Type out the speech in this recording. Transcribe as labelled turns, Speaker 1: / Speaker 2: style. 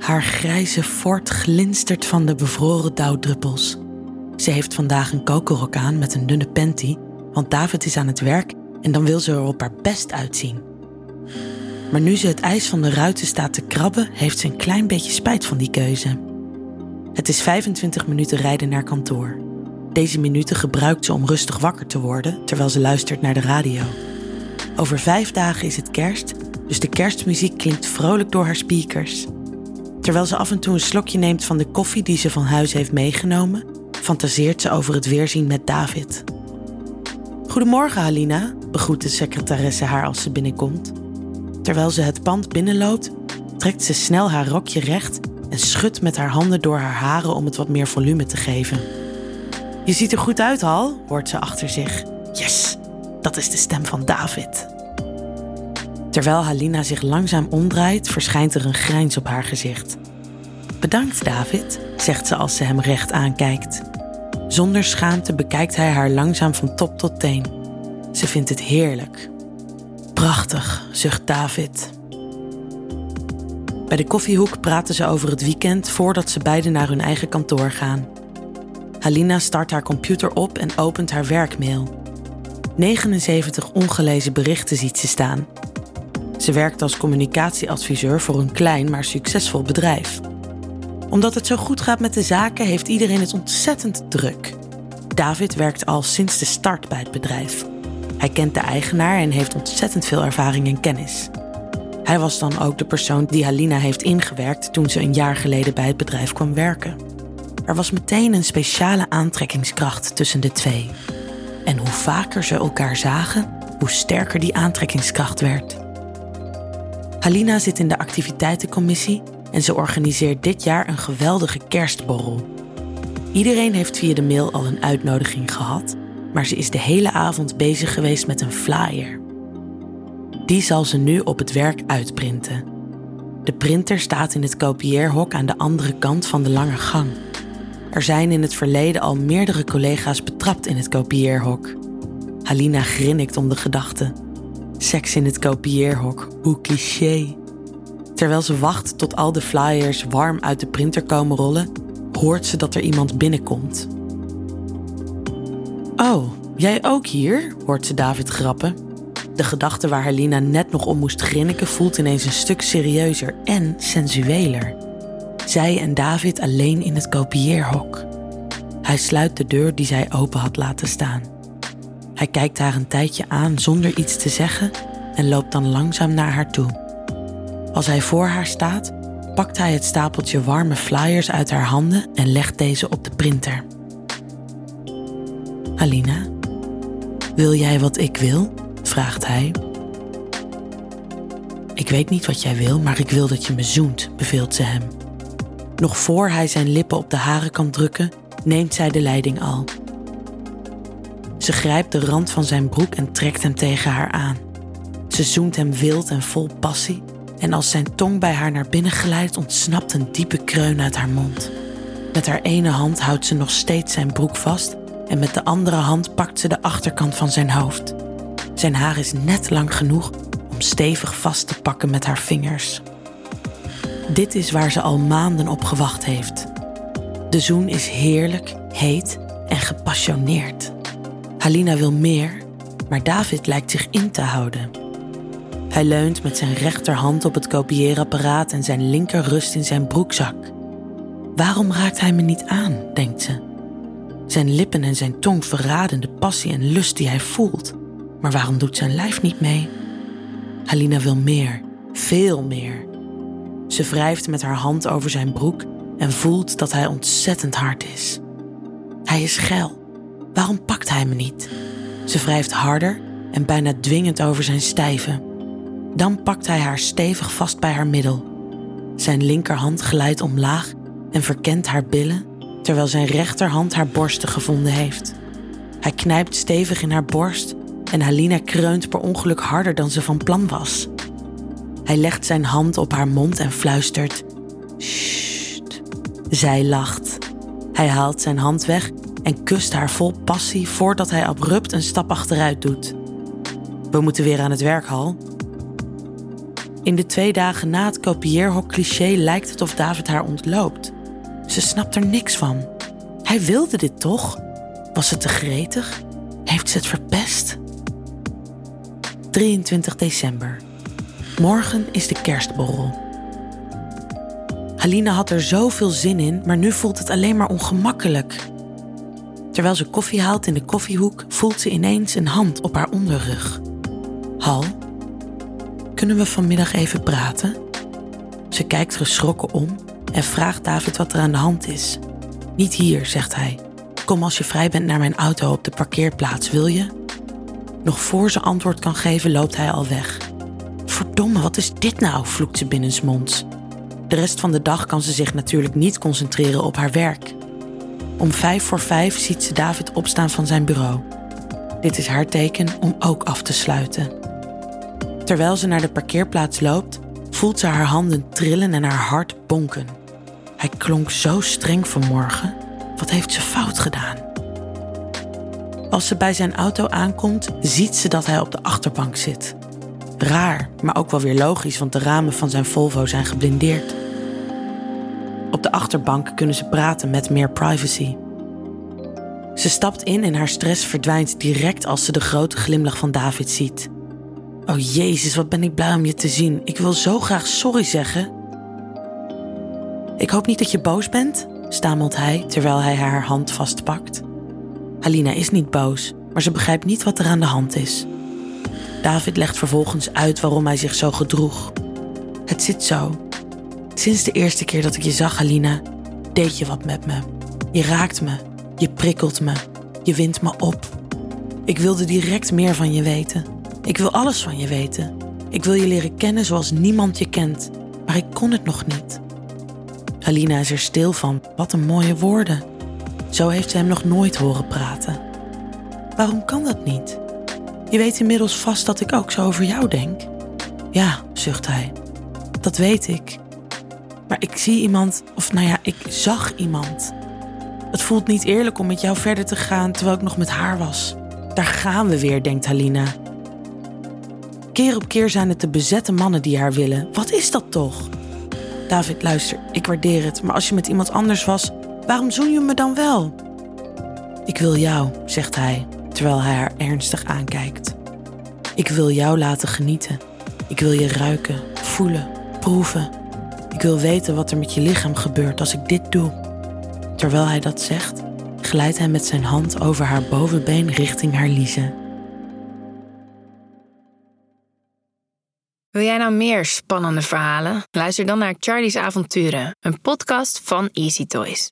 Speaker 1: Haar grijze fort glinstert van de bevroren dauwdruppels. Ze heeft vandaag een kokerrok aan met een dunne panty, want David is aan het werk en dan wil ze er op haar best uitzien. Maar nu ze het ijs van de ruiten staat te krabben, heeft ze een klein beetje spijt van die keuze. Het is 25 minuten rijden naar kantoor. Deze minuten gebruikt ze om rustig wakker te worden terwijl ze luistert naar de radio. Over vijf dagen is het kerst, dus de kerstmuziek klinkt vrolijk door haar speakers. Terwijl ze af en toe een slokje neemt van de koffie die ze van huis heeft meegenomen, fantaseert ze over het weerzien met David. Goedemorgen, Halina, begroet de secretaresse haar als ze binnenkomt. Terwijl ze het pand binnenloopt, trekt ze snel haar rokje recht en schudt met haar handen door haar haren om het wat meer volume te geven. Je ziet er goed uit, Hal, hoort ze achter zich. Yes, dat is de stem van David. Terwijl Halina zich langzaam omdraait, verschijnt er een grijns op haar gezicht. Bedankt, David, zegt ze als ze hem recht aankijkt. Zonder schaamte bekijkt hij haar langzaam van top tot teen. Ze vindt het heerlijk. Prachtig, zucht David. Bij de koffiehoek praten ze over het weekend voordat ze beiden naar hun eigen kantoor gaan. Halina start haar computer op en opent haar werkmail. 79 ongelezen berichten ziet ze staan. Ze werkt als communicatieadviseur voor een klein maar succesvol bedrijf. Omdat het zo goed gaat met de zaken, heeft iedereen het ontzettend druk. David werkt al sinds de start bij het bedrijf. Hij kent de eigenaar en heeft ontzettend veel ervaring en kennis. Hij was dan ook de persoon die Halina heeft ingewerkt toen ze een jaar geleden bij het bedrijf kwam werken. Er was meteen een speciale aantrekkingskracht tussen de twee. En hoe vaker ze elkaar zagen, hoe sterker die aantrekkingskracht werd. Halina zit in de activiteitencommissie en ze organiseert dit jaar een geweldige kerstborrel. Iedereen heeft via de mail al een uitnodiging gehad, maar ze is de hele avond bezig geweest met een flyer. Die zal ze nu op het werk uitprinten. De printer staat in het kopieerhok aan de andere kant van de lange gang. Er zijn in het verleden al meerdere collega's betrapt in het kopieerhok. Halina grinnikt om de gedachte. Seks in het kopieerhok, hoe cliché. Terwijl ze wacht tot al de flyers warm uit de printer komen rollen, hoort ze dat er iemand binnenkomt. Oh, jij ook hier? hoort ze David grappen. De gedachte waar Halina net nog om moest grinniken voelt ineens een stuk serieuzer en sensueler. Zij en David alleen in het kopieerhok. Hij sluit de deur die zij open had laten staan. Hij kijkt haar een tijdje aan zonder iets te zeggen en loopt dan langzaam naar haar toe. Als hij voor haar staat, pakt hij het stapeltje warme flyers uit haar handen en legt deze op de printer. Alina, wil jij wat ik wil? vraagt hij. Ik weet niet wat jij wil, maar ik wil dat je me zoent, beveelt ze hem. Nog voor hij zijn lippen op de haren kan drukken, neemt zij de leiding al. Ze grijpt de rand van zijn broek en trekt hem tegen haar aan. Ze zoent hem wild en vol passie en als zijn tong bij haar naar binnen glijdt, ontsnapt een diepe kreun uit haar mond. Met haar ene hand houdt ze nog steeds zijn broek vast en met de andere hand pakt ze de achterkant van zijn hoofd. Zijn haar is net lang genoeg om stevig vast te pakken met haar vingers. Dit is waar ze al maanden op gewacht heeft. De zoen is heerlijk, heet en gepassioneerd. Halina wil meer, maar David lijkt zich in te houden. Hij leunt met zijn rechterhand op het kopieerapparaat en zijn linker rust in zijn broekzak. Waarom raakt hij me niet aan, denkt ze. Zijn lippen en zijn tong verraden de passie en lust die hij voelt. Maar waarom doet zijn lijf niet mee? Halina wil meer, veel meer. Ze wrijft met haar hand over zijn broek en voelt dat hij ontzettend hard is. Hij is geil. Waarom pakt hij me niet? Ze wrijft harder en bijna dwingend over zijn stijve. Dan pakt hij haar stevig vast bij haar middel. Zijn linkerhand glijdt omlaag en verkent haar billen, terwijl zijn rechterhand haar borsten gevonden heeft. Hij knijpt stevig in haar borst en Halina kreunt per ongeluk harder dan ze van plan was. Hij legt zijn hand op haar mond en fluistert: Sst. Zij lacht. Hij haalt zijn hand weg en kust haar vol passie voordat hij abrupt een stap achteruit doet. We moeten weer aan het werk, Hal. In de twee dagen na het kopieerhok cliché lijkt het of David haar ontloopt. Ze snapt er niks van. Hij wilde dit toch? Was het te gretig? Heeft ze het verpest? 23 december. Morgen is de kerstborrel. Halina had er zoveel zin in, maar nu voelt het alleen maar ongemakkelijk. Terwijl ze koffie haalt in de koffiehoek, voelt ze ineens een hand op haar onderrug. Hal, kunnen we vanmiddag even praten? Ze kijkt geschrokken om en vraagt David wat er aan de hand is. Niet hier, zegt hij. Kom als je vrij bent naar mijn auto op de parkeerplaats, wil je? Nog voor ze antwoord kan geven, loopt hij al weg. Verdomme, wat is dit nou? vloekt ze binnensmonds. De rest van de dag kan ze zich natuurlijk niet concentreren op haar werk. Om vijf voor vijf ziet ze David opstaan van zijn bureau. Dit is haar teken om ook af te sluiten. Terwijl ze naar de parkeerplaats loopt, voelt ze haar handen trillen en haar hart bonken. Hij klonk zo streng vanmorgen. Wat heeft ze fout gedaan? Als ze bij zijn auto aankomt, ziet ze dat hij op de achterbank zit. Raar, maar ook wel weer logisch, want de ramen van zijn Volvo zijn geblindeerd. Op de achterbank kunnen ze praten met meer privacy. Ze stapt in en haar stress verdwijnt direct als ze de grote glimlach van David ziet. Oh Jezus, wat ben ik blij om je te zien. Ik wil zo graag sorry zeggen. Ik hoop niet dat je boos bent, stamelt hij terwijl hij haar hand vastpakt. Halina is niet boos, maar ze begrijpt niet wat er aan de hand is. David legt vervolgens uit waarom hij zich zo gedroeg. Het zit zo. Sinds de eerste keer dat ik je zag, Halina, deed je wat met me. Je raakt me, je prikkelt me, je wint me op. Ik wilde direct meer van je weten. Ik wil alles van je weten. Ik wil je leren kennen zoals niemand je kent, maar ik kon het nog niet. Alina is er stil van. Wat een mooie woorden. Zo heeft ze hem nog nooit horen praten. Waarom kan dat niet? Je weet inmiddels vast dat ik ook zo over jou denk. Ja, zucht hij. Dat weet ik. Maar ik zie iemand, of nou ja, ik zag iemand. Het voelt niet eerlijk om met jou verder te gaan terwijl ik nog met haar was. Daar gaan we weer, denkt Halina. Keer op keer zijn het de bezette mannen die haar willen. Wat is dat toch? David, luister, ik waardeer het, maar als je met iemand anders was, waarom zoen je me dan wel? Ik wil jou, zegt hij, terwijl hij haar ernstig aankijkt. Ik wil jou laten genieten. Ik wil je ruiken, voelen, proeven. Ik wil weten wat er met je lichaam gebeurt als ik dit doe. Terwijl hij dat zegt, glijdt hij met zijn hand over haar bovenbeen richting haar liezen.
Speaker 2: Wil jij nou meer spannende verhalen? Luister dan naar Charlie's Avonturen, een podcast van Easy Toys.